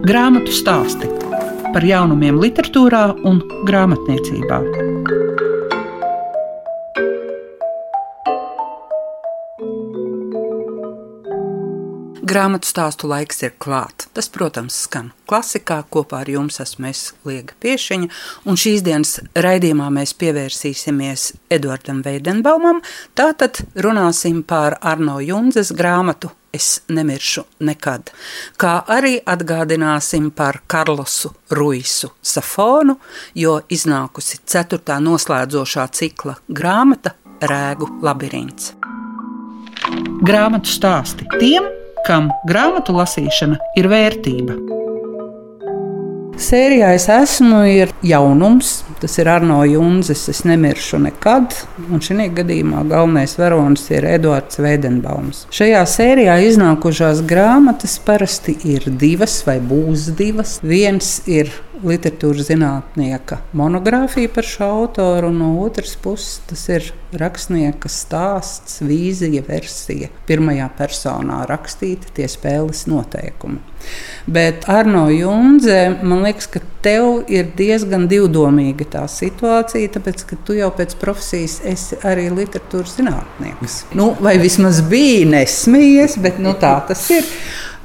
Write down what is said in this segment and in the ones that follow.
Grāmatu stāsti par jaunumiem, literatūrā un grāmatniecībā. Grāmatu stāstu laiks ir klāts. Tas, protams, skan klasikā. Kopā ar jums esmu es Liega Piešiņa. Un šīs dienas raidījumā mēs pievērsīsimies Eduardam Veidenbaumam. Tātad runāsim par Arno Junzes grāmatu Es nemiršu nekad. Kā arī atgādināsim par Karlosu Ruisu Safonu, jo iznākusi ceturtā noslēdzošā cikla grāmata Rēgu labirints. Grāmatu stāsti tiem, kam grāmatu lasīšana ir vērtība. Sērijā es esmu, ir jaunums. Tas ir Arno Junzes, es nemiršu nekad. Un šī gadījumā galvenais varonis ir Edvards Veidenbaums. Šajā sērijā iznākušās grāmatas parasti ir divas vai būs divas. Viens ir literatūras zinātnieka monogrāfija par šo autoru, un no otras puses tas ir rakstnieka stāsts, vīzija, versija. Pirmajā personā rakstīta tie spēles noteikumi. Bet Arno Junze, man liekas, ka tev ir diezgan divdomīga tā situācija, tāpēc ka tu jau pēc profesijas esi arī literatūras zinātnieks. Nu, vai vismaz bija nesmījies, bet nu, tā tas ir.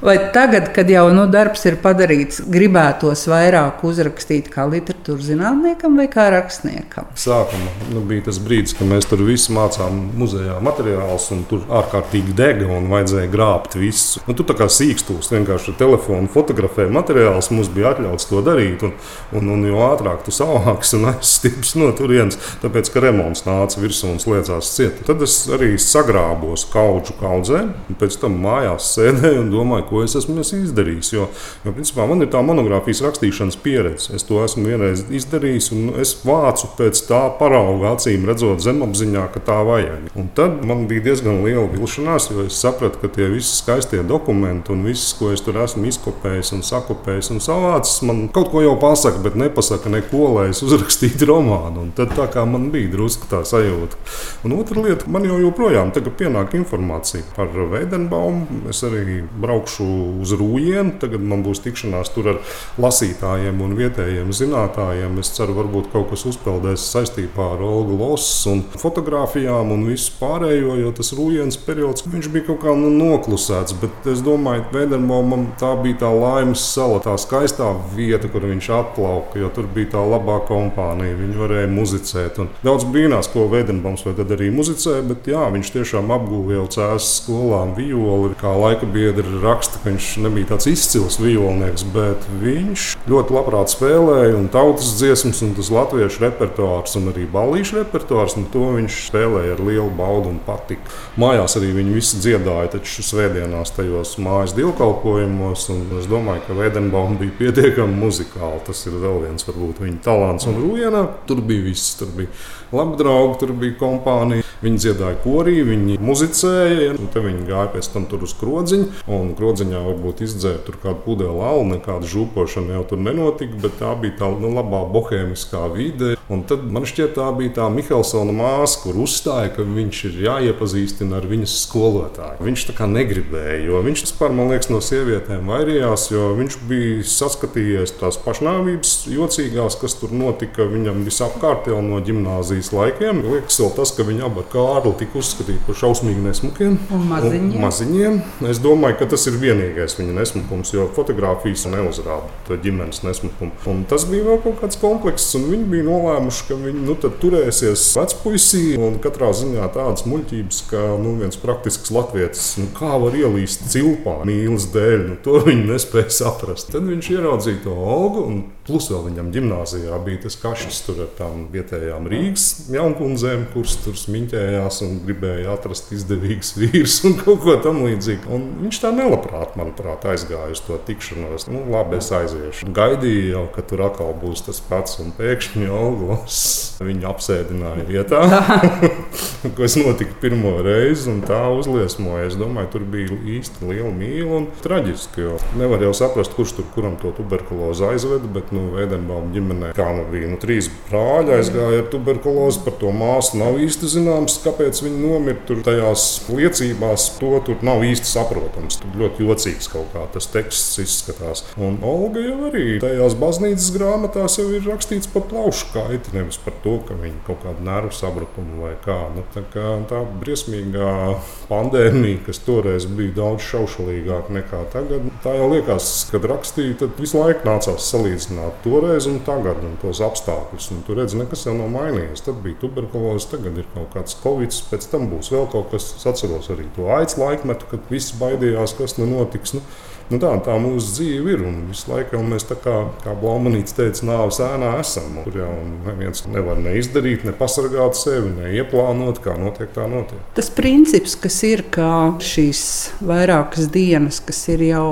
Vai tagad, kad jau nu, darbs ir padarīts, gribētos vairāk uzrakstīt kā literatūras zinātniekam vai kā rakstniekam? Sākumā nu, bija tas brīdis, kad mēs tur visi mācām muzejā materiālus, un tur ārkārtīgi dega un vajadzēja grābt visu. Nu, tu tā kā sīkstūs vienkārši ar telefonu fotografē materiālus, mums bija atļauts to darīt, un, un, un jo ātrāk tu savāks un aizstieps no turienes, tāpēc, ka remonts nāca virsū un sliedzās ciet. Tad es arī sagrābos kaudžu kaudzē, un pēc tam mājās sēdēju un domāju, ko es esmu izdarījis. Jo, jo principā, man ir tā monogrāfijas rakstīšanas pieredze. Es to esmu vienreiz izdarījis, un es vācu pēc tā parauga acīm, redzot zemapziņā, ka tā vajag. Un tad man bija diezgan liela vilšanās, jo es sapratu, ka tie visi skaistie dokumenti un viss, ko es tur esmu izkopējis un sakopējis un savācis, man kaut ko jau pasaka, bet nepasaka neko, lai es uzrakstītu romānu. Un tad tā kā man bija drusku tā sajūta. Un otra lieta, man jau joprojām pienāk informācija par Veidenbaumu. Es arī braukšu braukšu uz Rūjienu. Tagad man būs tikšanās tur ar lasītājiem un vietējiem zinātājiem. Es ceru, varbūt kaut kas uzpeldēs saistībā ar Olgu Lossu un fotografijām un visu pārējo, jo tas Rūjienas periods bija kaut kā nu, noklusēts. Bet es domāju, ka Veidenbaumam tā bija tā laimes sala, tā skaistā vieta, kur viņš atplauka, jo tur bija tā labā kompānija. Viņi varēja muzicēt. Un daudz brīnās, ko Veidenbaums vai tad arī muzicē, bet jā, viņš tiešām apguva jau cēlus skolām violi, kā laika biedri raksta raksta, ka viņš nebija tāds izcils violnieks, bet viņš ļoti labprāt spēlēja un tautas dziesmas, un tas latviešu repertuārs un arī balīšu repertuārs. To viņš spēlēja ar lielu baudu un patiku. Mājās arī viņi visi dziedāja, taču svētdienās tajos mājas dievkalpojumos. Es domāju, ka Vēdenbaum bija pietiekami muzikāli. Tas ir vēl viens varbūt viņa talants. Un Rūjēnā tur bija viss. Tur bija labi draugi, tur bija kompānija. Viņi dziedāja korī, viņi muzicēja, un te viņi gāja pēc tam tur uz krodziņu. Un krodziņā varbūt izdzēra kādu pudeli alu, nekāda žūpošana jau tur nenotika, bet tā bija tā nu, labā bohēmiskā vide. Un tad man šķiet, tā bija tā Mihelsona māsa, kur uzstāja, ka viņš ir jāiepazīstina ar viņas skolotāju. Viņš tā kā negribēja, jo viņš vispār, man liekas, no sievietēm vairījās, jo viņš bija saskatījies tās pašnāvības jocīgās, kas tur notika viņam visapkārt jau no ģimnāzijas laikiem. Liekas, vēl tas, ka viņi abi ar Kārli tika uzskatīti par šausmīgi nesmukiem un maziņiem. Un maziņiem. Es domāju, ka tas ir vienīgais viņa nesmukums, jo fotografijas neuzrāda ģimenes nesmukumu. Un tas bija vēl kaut kāds komplekss, un viņi bija nolēmuši ka viņi nu, turēsies vecpuisī un katrā ziņā tādas muļķības, ka nu, viens praktisks latviečs, nu, kā var ielīst cilpā mīlas dēļ, nu, to viņi nespēja saprast. Tad viņš ieraudzīja to algu un Plus vēl viņam gimnājā bija tas kašs ar tām vietējām Rīgas jaunkundzēm, kuras tur smiņķējās un gribēja atrast izdevīgus vīrus un kaut ko tamlīdzīgu. Un viņš tā nelabprāt, manuprāt, aizgāja uz to tikšanos. Nu, labi, es aiziešu. Gaidīju jau, ka tur atkal būs tas pats, un pēkšņi Olgos viņu apsēdināja vietā, kas notika pirmo reizi, un tā uzliesmoja. Es domāju, tur bija īsti liela mīla un traģiski, nevar jau saprast, kurš tur kuram to tuberkulozi aizveda. Nu, Vēdenbaum ģimenē, kā nu bija, nu, trīs brāļi aizgāja ar tuberkulozi, par to māsu nav īsti zināms, kāpēc viņi nomira. Tur tajās liecībās to tur nav īsti saprotams. Tur ļoti jocīgs kaut kā tas teksts izskatās. Un Olga jau arī tajās baznīcas grāmatās jau ir rakstīts par plaušu kaiti, nevis par to, ka viņi kaut kādu nervu sabrukumu vai kā. Nu, tā, kā tā briesmīgā pandēmija, kas toreiz bija daudz šaušalīgāka nekā tagad, tā jau liekas, kad rakstīja, tad visu laiku nācās salīdzināt toreiz un tagad un tos apstākļus. Un tur redz, nekas jau nav mainījies. Tad bija tuberkuloze, tagad ir kaut kāds covid, pēc tam būs vēl kaut kas. Es atceros arī to aicu laikmetu, kad visi baidījās, kas nu notiks. Nu, Nu tā, tā mūsu dzīve ir. Un visu laiku mēs tā kā, kā Blaumanīts teica, nāves ēnā esam. Tur jau neviens nevar neizdarīt, ne pasargāt sevi, ne ieplānot, kā notiek, tā notiek. Tas princips, kas ir kā šīs vairākas dienas, kas ir jau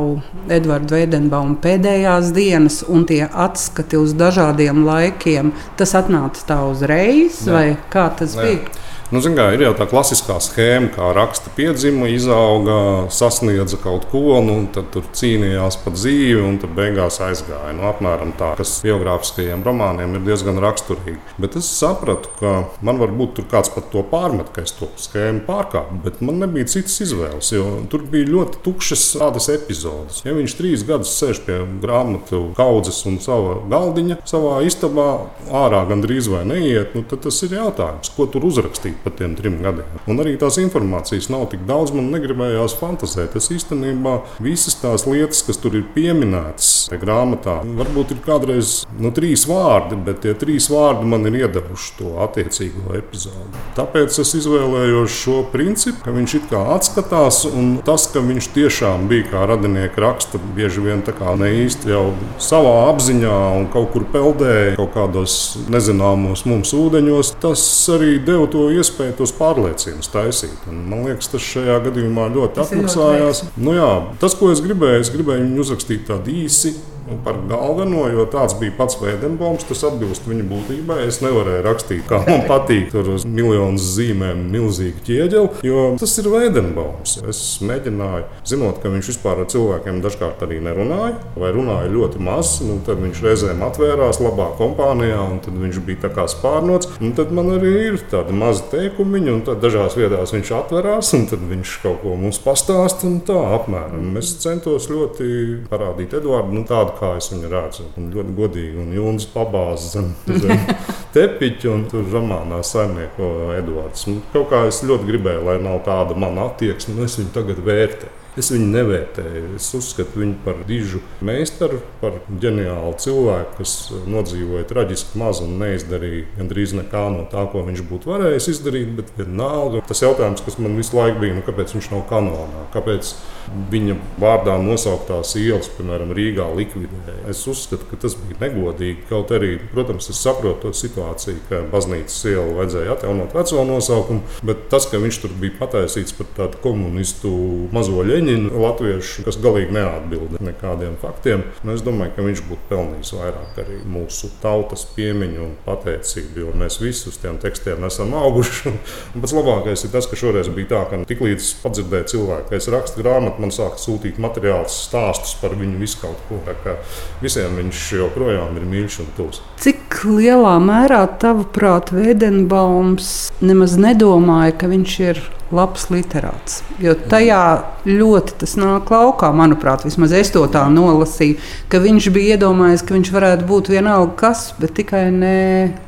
Edvards Veidenbauma pēdējās dienas, un tie atskati uz dažādiem laikiem, tas atnāca tā uzreiz, ne. vai kā tas ne. bija? Nu, kā, ir jau tā klasiskā schēma, kā raksta piedzima, izauga, sasniedza kaut ko, nu, tad tur cīnījās par dzīvi un beigās aizgāja. Nu, apmēram tā, kas biogrāfiskajiem romāniem ir diezgan raksturīgi. Bet es sapratu, ka man varbūt tur kāds pat to pārmet, ka es to schēmu pārkāpu, bet man nebija citas izvēles, jo tur bija ļoti tukšas tādas epizodes. Ja viņš trīs gadus sēž pie grāmatu kaudzes un sava galdiņa savā istabā, ārā gandrīz vai neiet, nu, tad tas ir jautājums, ko tur uzrakstīt par tiem trim gadiem. Un arī tās informācijas nav tik daudz, man negribējās fantāzēt. Es īstenībā visas tās lietas, kas tur ir pieminētas grāmatā, varbūt ir kādreiz nu, trīs vārdi, bet tie trīs vārdi man ir iedevuši to attiecīgo epizodi. Tāpēc es izvēlējos šo principu, ka viņš it kā atskatās, un tas, ka viņš tiešām bija kā radinieks raksta, bieži vien tā kā ne īsti jau savā apziņā un kaut kur peldēja kaut kādos nezināmos mums ūdeņos, tas arī deva to iespēju iespēju tos pārliecības taisīt. Un, man liekas, tas šajā gadījumā ļoti atmaksājās. Nu, jā, tas, ko es gribēju, es gribēju viņu uzrakstīt tādu īsi Un par galveno, jo tāds bija pats Vēdenbaums, tas atbilst viņa būtībai. Es nevarēju rakstīt, kā man patīk, tur uz miljonus zīmēm, milzīgu ķieģeli, jo tas ir Vēdenbaums. Es mēģināju, zinot, ka viņš vispār ar cilvēkiem dažkārt arī nerunāja, vai runāja ļoti maz, nu, tad viņš reizēm atvērās labā kompānijā, un tad viņš bija tā kā spārnots. Un tad man arī ir tādi mazi teikumiņi, un dažās vietās viņš atverās, un tad viņš kaut ko mums pastāsta, un tā apmēram. Es centos ļoti parādīt Eduardu nu, tādu kā es viņu redzu. Un ļoti godīgi, un Jūnis pabāzes zem, zem tepiņa, un tur romānā saimnieko Edvards. Un kaut kā es ļoti gribēju, lai nav tāda mana attieksme, un es viņu tagad vērtēju. Es viņu nevērtēju. Es uzskatu viņu par dižu meistaru, par ģeniālu cilvēku, kas nodzīvoja traģiski maz un neizdarīja gandrīz nekā no tā, ko viņš būtu varējis izdarīt. Bet vienalga tas jautājums, kas man visu laiku bija, nu, kāpēc viņš nav kanonā? Kāpēc viņa vārdā nosauktās ielas, piemēram, Rīgā likvidēja. Es uzskatu, ka tas bija negodīgi. Kaut arī, protams, es saprotu to situāciju, ka baznīcas ielu vajadzēja atjaunot veco nosaukumu, bet tas, ka viņš tur bija pataisīts par tādu komunistu mazo leņķinu, latviešu, kas galīgi neatbild nekādiem faktiem, nu, es domāju, ka viņš būtu pelnījis vairāk arī mūsu tautas piemiņu un pateicību, jo mēs visi uz tiem tekstiem esam auguši. Un pats labākais ir tas, ka šoreiz bija tā, ka tiklīdz padzirdēja cilvēku, ka es rakstu grāmatu, man sāka sūtīt materiālus, stāstus par viņu visu kaut ko. Visiem viņš joprojām ir mīļš un tuvs. Cik lielā mērā, tavuprāt, Vēdenbaums nemaz nedomāja, ka viņš ir labs literāts. Jo tajā ļoti tas nāk laukā, manuprāt, vismaz es to tā nolasīju, ka viņš bija iedomājies, ka viņš varētu būt vienalga kas, bet tikai ne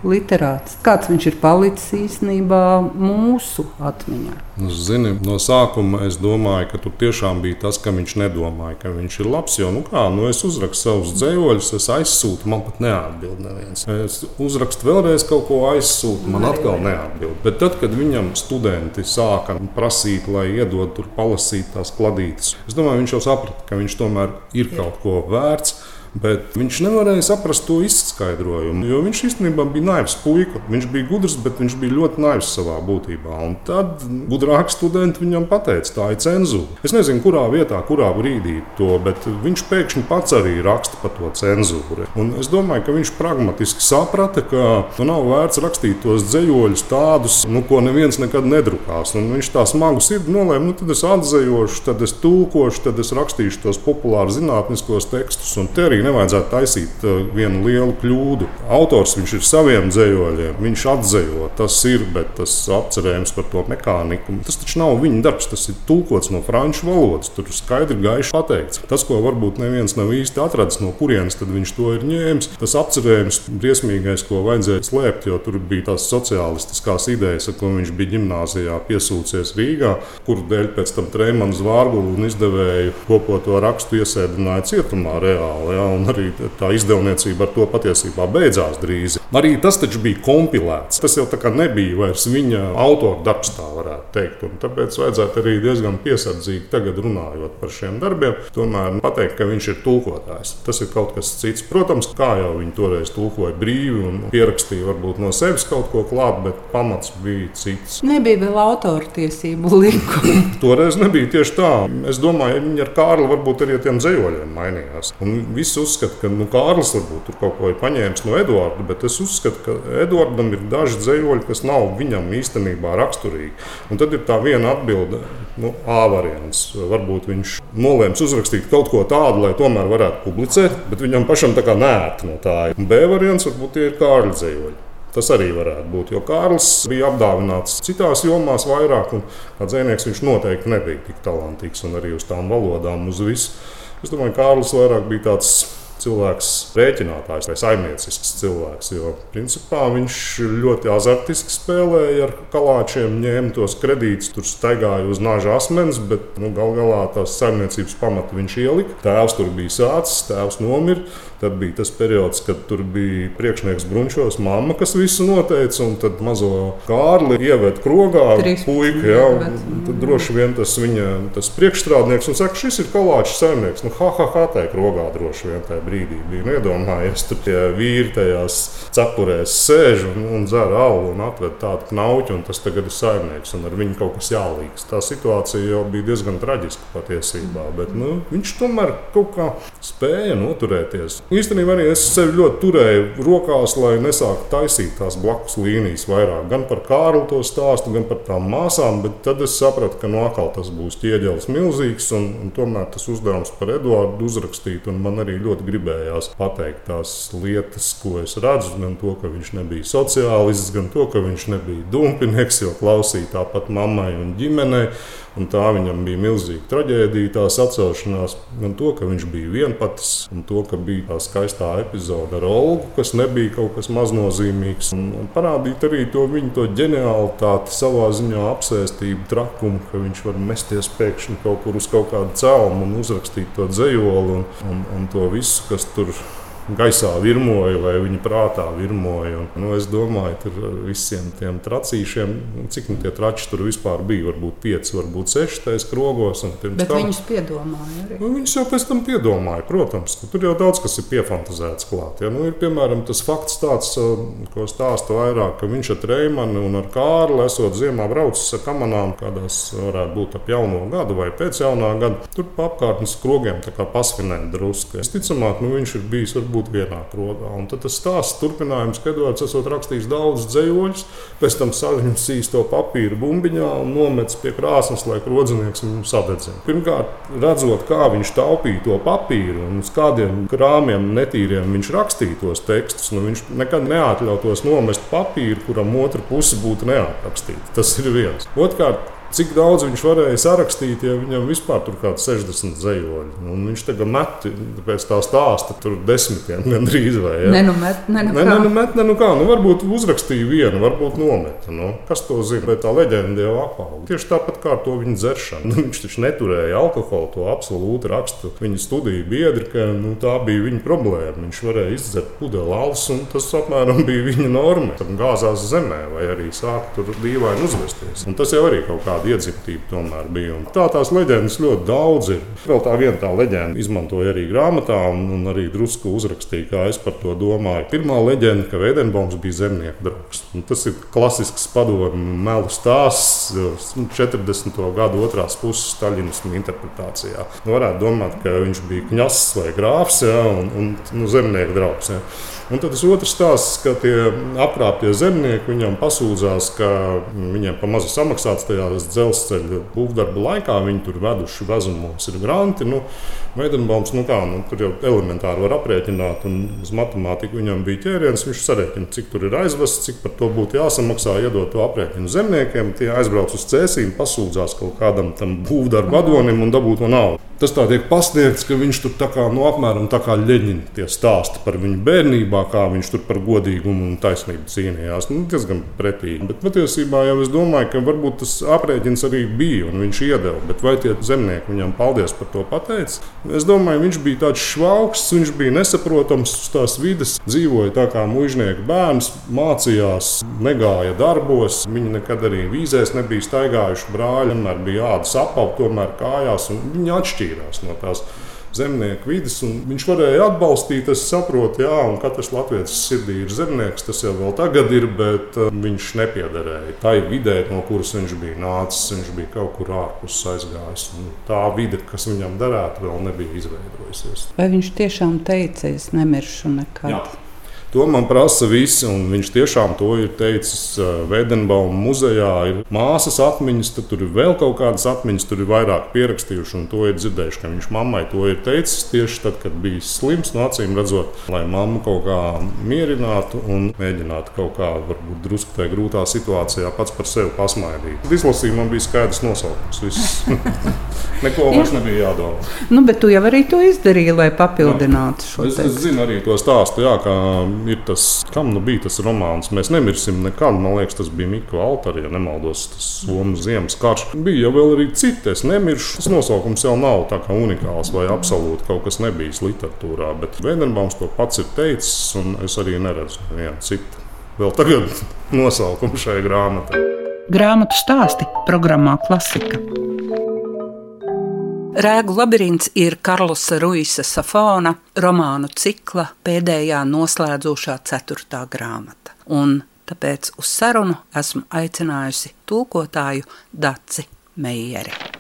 literāts. Kāds viņš ir palicis īstenībā mūsu atmiņā? Nu, zini, no sākuma es domāju, ka tur tiešām bija tas, ka viņš nedomāja, ka viņš ir labs. Jo, nu kā, nu es uzrakstu savus dzējoļus, es aizsūtu, man pat neatbild neviens. Es uzrakstu vēlreiz kaut ko aizsūtu, man atkal neatbild. Bet tad, kad viņam studenti sāka prasīt, lai iedod tur palasīt tās kladītes. Es domāju, viņš jau saprata, ka viņš tomēr ir kaut ko vērts. Bet viņš nevarēja saprast to izskaidrojumu, jo viņš īstenībā bija naivs puika. Viņš bija gudrs, bet viņš bija ļoti naivs savā būtībā. Un tad gudrāki studenti viņam teica, tā ir cenzūra. Es nezinu, kurā vietā, kurā brīdī to, bet viņš pēkšņi pats arī raksta par to cenzūru. Un es domāju, ka viņš pragmatiski saprata, ka nu, nav vērts rakstīt tos dzējoļus tādus, nu, ko neviens nekad nedrukās. Un viņš tā smagu sirdi nolēma, nu, tad es atzējošu, tad es tulkošu, tad es rakstīšu tos populārus zinātniskos tekstus. Un te arī nevajadzētu taisīt uh, vienu lielu kļūdu. Autors viņš ir saviem dzējoļiem, viņš atzējo, tas ir, bet tas apcerējums par to mehāniku. Tas taču nav viņa darbs, tas ir tulkots no franču valodas. Tur skaidri gaiši pateikts. Tas, ko varbūt neviens nav īsti atradzis, no kurienes viņš to ir ņēmis, tas apcerējums briesmīgais, ko vajadzēja slēpt, jo tur bija tās sociālistiskās idejas, ar ko viņš bija ģimnāzijā piesūcies Rīgā, kuru dēļ pēc tam Treimanu Zvārgulu un izdevēju kopoto rakstu iesēdināja cietumā reāli. Ja, arī tā izdevniecība ar to patiesībā beidzās drīz. Arī tas taču bija kompilēts. Tas jau nebija vairs viņa autora darbs, tā varētu teikt. Un tāpēc vajadzētu arī diezgan piesardzīgi tagad runājot par šiem darbiem. Tomēr pateikt, ka viņš ir tulkotājs. Tas ir kaut kas cits. Protams, kā jau viņi toreiz tulkoja brīvi un pierakstīja varbūt no sevis kaut ko klāt, bet pamats bija cits. Nebija vēl autora tiesību likuma. toreiz nebija tieši tā. Es domāju, viņi ar Kārlu varbūt arī ar tiem zejoļiem mainījās. Un visi uzskata, ka nu, Kārlis varbūt tur kaut ko ir paņēmis no Eduarda, bet es uzskatu, ka Eduardam ir daži zejoļi, kas nav viņam īstenībā raksturīgi. Un tad ir tā viena atbilde, nu, A variants. Varbūt viņš nolēma uzrakstīt kaut ko tādu, lai tomēr varētu publicēt, bet viņam pašam tā kā nērti no tā. Un B variants varbūt ir Kārļa zejoļi. Tas arī varētu būt, jo Kārlis bija apdāvināts citās jomās vairāk, un kā dzinieks viņš noteikti nebija tik talantīgs un arī uz tām valodām, uz visu. Es domāju, ka Kārlis vairāk bija tāds cilvēks, rēķinātājs vai saimniecisks cilvēks. Jo principā viņš ļoti azartiski spēlēja ar kalāčiem, ņēma tos kredītus, tur staigāja uz naža asmens, bet nu, gal galā tās saimniecības pamatu viņš ielika. Tēvs tur bija sācis, tēvs nomira. Tad bija tas periods, kad tur bija priekšnieks Brunčos, mamma, kas visu noteica, un tad mazo Kārli ieved krogā. Puika, jā, tad droši vien tas viņa tas priekšstrādnieks un saka, šis ir kalāčs saimnieks. Nu, ha, ha, ha, tā krogā droši vien tajā brīdī bija. Nu, iedomājies, tur tie vīri tajās cepurēs sēž un, un dzer alu un atved tādu knauķu, un tas tagad ir saimnieks, un ar viņu kaut kas jālīgs. Tā situācija jau bija diezgan traģiska patiesībā, bet nu, viņš tomēr kaut kā spēja noturēties. Īstenībā arī es sevi ļoti turēju rokās, lai nesāktu taisīt tās blakus līnijas vairāk. Gan par Kārlu to stāstu, gan par tām māsām, bet tad es sapratu, ka no nu atkal tas būs ķieģelis milzīgs, un, un tomēr tas uzdevums par Eduardu uzrakstīt, un man arī ļoti gribējās pateikt tās lietas, ko es redzu, gan to, ka viņš nebija sociālists, gan to, ka viņš nebija dumpinieks, jo klausīja tāpat mammai un ģimenei. Un tā viņam bija milzīga traģēdija, tās atcelšanās, gan to, ka viņš bija vienpats, un to, ka bija tā skaistā epizode ar Olgu, kas nebija kaut kas maznozīmīgs. Un, parādīt arī to viņa to ģenialitāti, savā ziņā apsēstību, trakumu, ka viņš var mesties pēkšņi kaut kur uz kaut kādu celmu un uzrakstīt to dzējoli un, un, un to visu, kas tur ir gaisā virmoja vai viņa prātā virmoja. Un, nu, es domāju, tur visiem tiem tracīšiem, cik nu tie trači tur vispār bija, varbūt pieci, varbūt seši tais krogos. Bet tam, viņus piedomāja arī. Nu, viņus jau pēc tam piedomāja, protams, ka tur jau daudz kas ir piefantazēts klāt. Ja? Nu, ir piemēram tas fakts tāds, ko stāsta vairāk, ka viņš ar Treimanu un ar Kārlu esot ziemā braucis ar kamanām, kādās varētu būt ap jauno gadu vai pēc jaunā gada. Tur pa apkārtnes krogiem pasvinēt drusku. Es ticamāk, nu, viņš ir bijis varbūt būt vienā krogā. Un tad tas stāsts turpinājums, ka Edvards esot rakstījis daudz dzējoļus, pēc tam saņems to papīru bumbiņā un nomets pie krāsnes, lai krodzinieks viņu sadedzina. Pirmkārt, redzot, kā viņš taupīja to papīru un uz kādiem krāmiem netīriem viņš rakstīja tos tekstus, nu viņš nekad neatļautos nomest papīru, kuram otra puse būtu neaprakstīta. Tas ir viens. Otrkārt, Cik daudz viņš varēja sarakstīt, ja viņam vispār tur kaut kādi 60 zejoļi. Un viņš tagad met pēc tā stāsta tur desmitiem gandrīz vai ja? ne, nu met, ne, nu ne, nu met, ne, nu kā. Nu, varbūt uzrakstīja vienu, varbūt nometa. Nu, kas to zina? Bet tā leģenda jau apauga. Tieši tāpat kā to viņa dzeršana. Nu, viņš taču neturēja alkoholu, to absolūti rakstu. Viņa studija biedri, ka nu, tā bija viņa problēma. Viņš varēja izdzert pudeli alus, un tas apmēram bija viņa norma. Tam gāzās zemē vai arī sāka tur dīvaini uzvesties. Un tas jau arī kaut kādā tāda iedzimtība tomēr bija. Un tā tās leģendas ļoti daudz ir. Vēl tā viena tā leģenda izmantoja arī grāmatā, un, un arī drusku uzrakstīja, kā es par to domāju. Pirmā leģenda, ka Veidenbaums bija zemnieku draugs. Un tas ir klasisks padomu melu stāsts 40. gadu otrās puses staļinismu interpretācijā. Nu, varētu domāt, ka viņš bija kņasis vai grāfs ja, un, un nu, zemnieku draugs. Ja. Un tad tas otrs stāsts, ka tie apkrāptie zemnieki viņam pasūdzās, ka viņiem pa mazu samaksāts tajā Eiropas dzelzceļa būvdarba laikā viņi tur veduši vezumos ir granti. Nu, Veidenbaums, nu kā, nu, tur jau elementāri var aprēķināt, un uz matemātiku viņam bija ķēriens. Viņš sarēķina, cik tur ir aizvests, cik par to būtu jāsamaksā, iedot to aprēķinu zemniekiem. Tie aizbrauc uz cēsīm, pasūdzās kaut kādam tam būvdarba vadonim un dabūt to naudu. Tas tā tiek pasniegts, ka viņš tur tā kā, nu, apmēram tā kā ļeņķina tie stāsti par viņu bērnībā, kā viņš tur par godīgumu un taisnību cīnījās. Nu, diezgan pretīgi. Bet patiesībā jau es domāju, ka varbūt tas aprēķins arī bija un viņš iedeva. Bet vai tie zemnieki viņam paldies par to pateica? Es domāju, viņš bija tāds švauks, viņš bija nesaprotams uz tās vidas, dzīvoja tā kā mužnieku bērns, mācījās, negāja darbos. Viņi nekad arī vīzēs nebija staigājuši brāļi, vienmēr bija ādas apauga, tomēr kājās. Viņi atšķirās atšķīrās no tās zemnieku vidas. Viņš varēja atbalstīt, es saprotu, jā, un katrs latviečs sirdī ir zemnieks. Tas jau vēl tagad ir, bet uh, viņš nepiederēja tai vidē, no kuras viņš bija nācis. Viņš bija kaut kur ārpus aizgājis. Tā vide, kas viņam derētu, vēl nebija izveidojusies. Vai viņš tiešām teica, es nemiršu nekad? Jā. To man prasa visi, un viņš tiešām to ir teicis Vēdenbauma muzejā. Ir māsas atmiņas, tad tur ir vēl kaut kādas atmiņas, tur ir vairāk pierakstījuši, un to ir dzirdējuši, ka viņš mammai to ir teicis tieši tad, kad bija slims, no acīm redzot, lai mammu kaut kā mierinātu un mēģinātu kaut kā, varbūt drusku tajā grūtā situācijā pats par sevi pasmaidīt. Izlasījumam bija skaidrs nosaukums. Neko vairs nebija jādomā. Nu, bet tu jau arī to izdarīji, lai papildinātu šo es, es zinu arī to stāstu, jā, kā ir tas, kam nu bija tas romāns. Mēs nemirsim nekad. Man liekas, tas bija Mikls Alters, ja nemaldos, tas Somijas ziemas karš. Bija jau arī citi, es nemiršu. Tas nosaukums jau nav tā kā unikāls vai absolūti kaut kas nebijis literatūrā. Bet Vēdenbaums to pats ir teicis, un es arī neredzu nevienu citu. Vēl tagad nosaukumu šai grāmatai. Grāmatu stāsti programmā Klasika. Rēgu labirints ir Karlosa Ruisa Safona romānu cikla pēdējā noslēdzošā ceturtā grāmata. Un tāpēc uz sarunu esmu aicinājusi tulkotāju Daci Meijeri.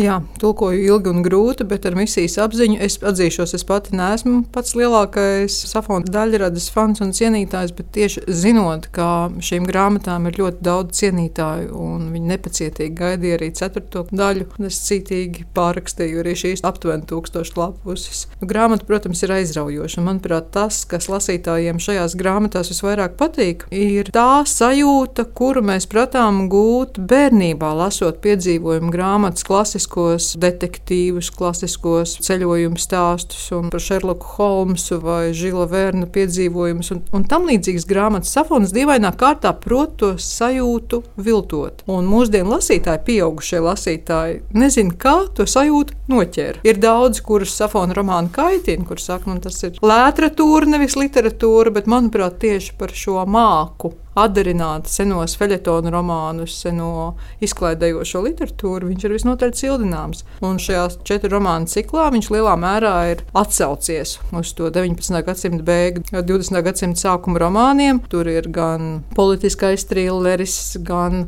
Jā, tulkoju ilgi un grūti, bet ar misijas apziņu es atzīšos, es pati neesmu pats lielākais safona daļradas fans un cienītājs, bet tieši zinot, ka šīm grāmatām ir ļoti daudz cienītāju un viņi nepacietīgi gaidīja arī ceturto daļu, es cītīgi pārrakstīju arī šīs aptuveni tūkstošu lapuses. Grāmata, protams, ir aizraujoša. Manuprāt, tas, kas lasītājiem šajās grāmatās visvairāk patīk, ir tā sajūta, kuru mēs pratām gūt bērnībā, lasot piedzīvojumu grāmatas klasiskās klasiskos detektīvus, klasiskos ceļojumu stāstus un par Šerloku Holmsu vai Žila Verna piedzīvojumus un, un tam līdzīgas grāmatas. Safons dīvainā kārtā prot to sajūtu viltot. Un mūsdienu lasītāji, pieaugušie lasītāji, nezina, kā to sajūtu noķer. Ir daudz, kurus Safona romāni kaitina, kurus saka, nu, tas ir literatūra, nevis literatūra, bet manuprāt, tieši par šo māku atdarināt senos feļetonu romānus, seno izklaidējošo literatūru, viņš ir visnotaļ cildināms. Un šajā četru romānu ciklā viņš lielā mērā ir atsaucies uz to 19. gadsimta beigu, 20. gadsimta sākuma romāniem. Tur ir gan politiskais trilleris, gan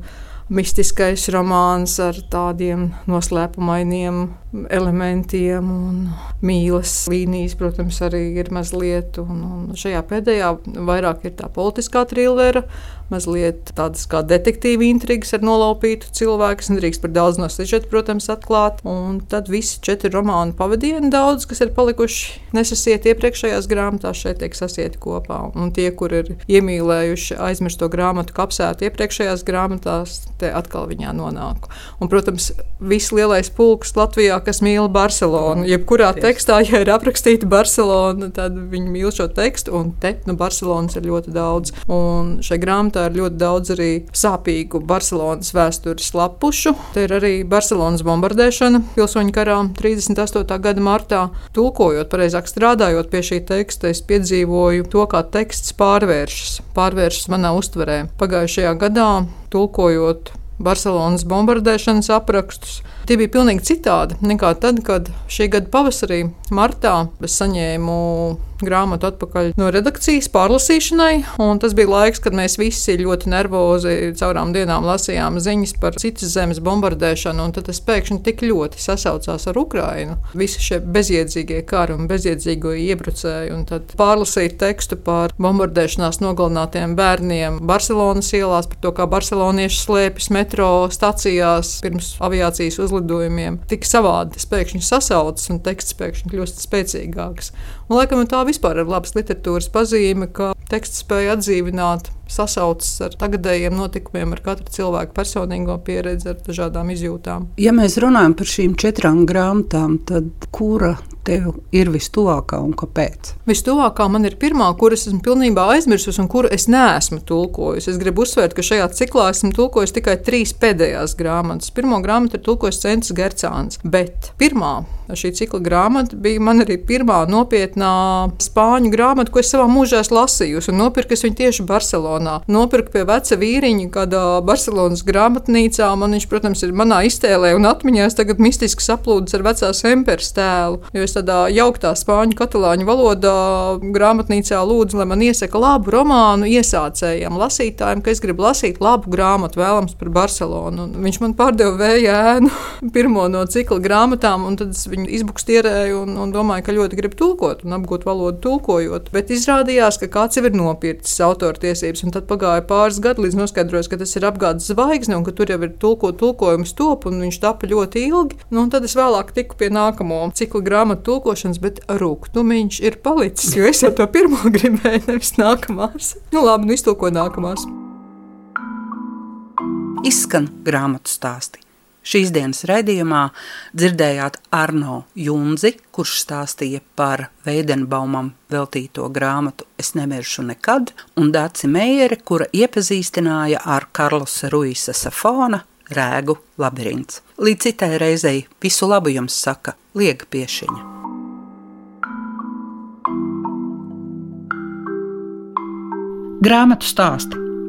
mistiskais romāns ar tādiem noslēpumainiem elementiem, un mīlas līnijas, protams, arī ir mazliet. Un, un šajā pēdējā vairāk ir tā politiskā trillera, mazliet tādas kā detektīva intrigas ar nolaupītu cilvēku. Nedrīkst par daudz no sižeta, protams, atklāt. Un tad visi četri romānu pavadieni, daudz, kas ir palikuši nesasieti iepriekšējās grāmatās, šeit tiek sasieti kopā. Un tie, kur ir iemīlējuši aizmirsto grāmatu kapsētu iepriekšējās grāmatās, te atkal viņā nonāk. Un, protams, viss lielais pulks Latvijā, kas mīl Barcelonu. Jebkurā tekstā, ja ir aprakstīta Barcelona, tad viņi mīl šo tekstu, un te nu, Barcelonas ir ļoti daudz. Un šai grāmatā ir ļoti daudz arī sāpīgu Barcelonas vēstures lapušu. Te ir arī Barcelonas bombardēšana pilsoņu karā 38. gada martā. Tulkojot, pareizāk strādājot pie šī teksta, es piedzīvoju to, kā teksts pārvēršas, pārvēršas manā uztverē. Pagājušajā gadā tulkojot Barcelonas bombardēšanas aprakstus. Tie bija pilnīgi citādi nekā tad, kad šī gada pavasarī, martā, es saņēmu grāmatu atpakaļ no redakcijas pārlasīšanai. Tas bija laiks, kad mēs visi ļoti nervozi caurām dienām lasījām ziņas par citas zemes bombardēšanu, un tas pēkšņi tik ļoti sasaucās ar Ukrajinu. Visi šie bezjēdzīgie kari un bezjēdzīgo iebrucēji, un tad pārlasīt tekstu par bombardēšanās nogalinātiem bērniem Barcelonas ielās, par to, kā barcelonieši slēpjas metro stacijās pirms aviācijas uzlidojumiem. Tik savādi tas pēkšņi sasaucas un teksts pēkšņi kļūst spēcīgāks. Un, laikam tā vispār ir labas literatūras pazīme, ka teksts spēja atdzīvināt sasaucas ar tagadējiem notikumiem, ar katru cilvēku personīgo pieredzi, ar dažādām izjūtām. Ja mēs runājam par šīm četrām grāmatām, tad kura tev ir vistuvākā un kāpēc? Vistuvākā man ir pirmā, kuras esmu pilnībā aizmirsusi un kuru es neesmu tulkojusi. Es gribu uzsvērt, ka šajā ciklā esmu tulkojusi tikai trīs pēdējās grāmatas. Pirmā grāmata ir tulkojis Centrs Gercāns, bet pirmā šī cikla grāmata bija man arī pirmā nopietnā spāņu grāmata, ko es savā mūžā esmu lasījusi. Nopirku viņu tieši Barcelonā. Nopirku pie veca vīriņa kādā Barcelonas grāmatnīcā. Man viņš, protams, ir manā iztēlē un atmiņās tagad mistiski saplūdis ar vecās emperas tēlu. Jo es tādā jauktā spāņu katalāņu valodā grāmatnīcā lūdzu, lai man iesaka labu romānu iesācējiem, lasītājiem, ka es gribu lasīt labu grāmatu, vēlams par Barcelonu. Un viņš man pārdeva vēja ēnu, pirmo no cikla grāmatām, un tad es viņu izbukstierēju un, un domāju, ka ļoti grib tulkot un apgūt valodu tulkojot. Bet izrādījās, ka kāds jau ir nopircis autortiesības, un tad pagāja pāris gadi, līdz noskaidrojos, ka tas ir apgādes zvaigzne un ka tur jau ir tulko tulkojums top, un viņš tapa ļoti ilgi. Nu, tad es vēlāk tiku pie nākamo cikla grāmatu tulkošanas, bet rūkstošs ir palicis, jo es jau to pirmo gribēju, nevis nākamās. Nu, labi, nu iztulkoju nākamās. Izskan grāmatu stāstī. Šīs dienas raidījumā dzirdējāt Arno Junzi, kurš stāstīja par Veidenbaumam veltīto grāmatu Es nemiršu nekad, un Dāci Meijere, kura iepazīstināja ar Karlosa Ruisa Safona Rēgu labirints. Līdz citai reizei visu labu jums saka Liega Piešiņa. Grāmatu stāsti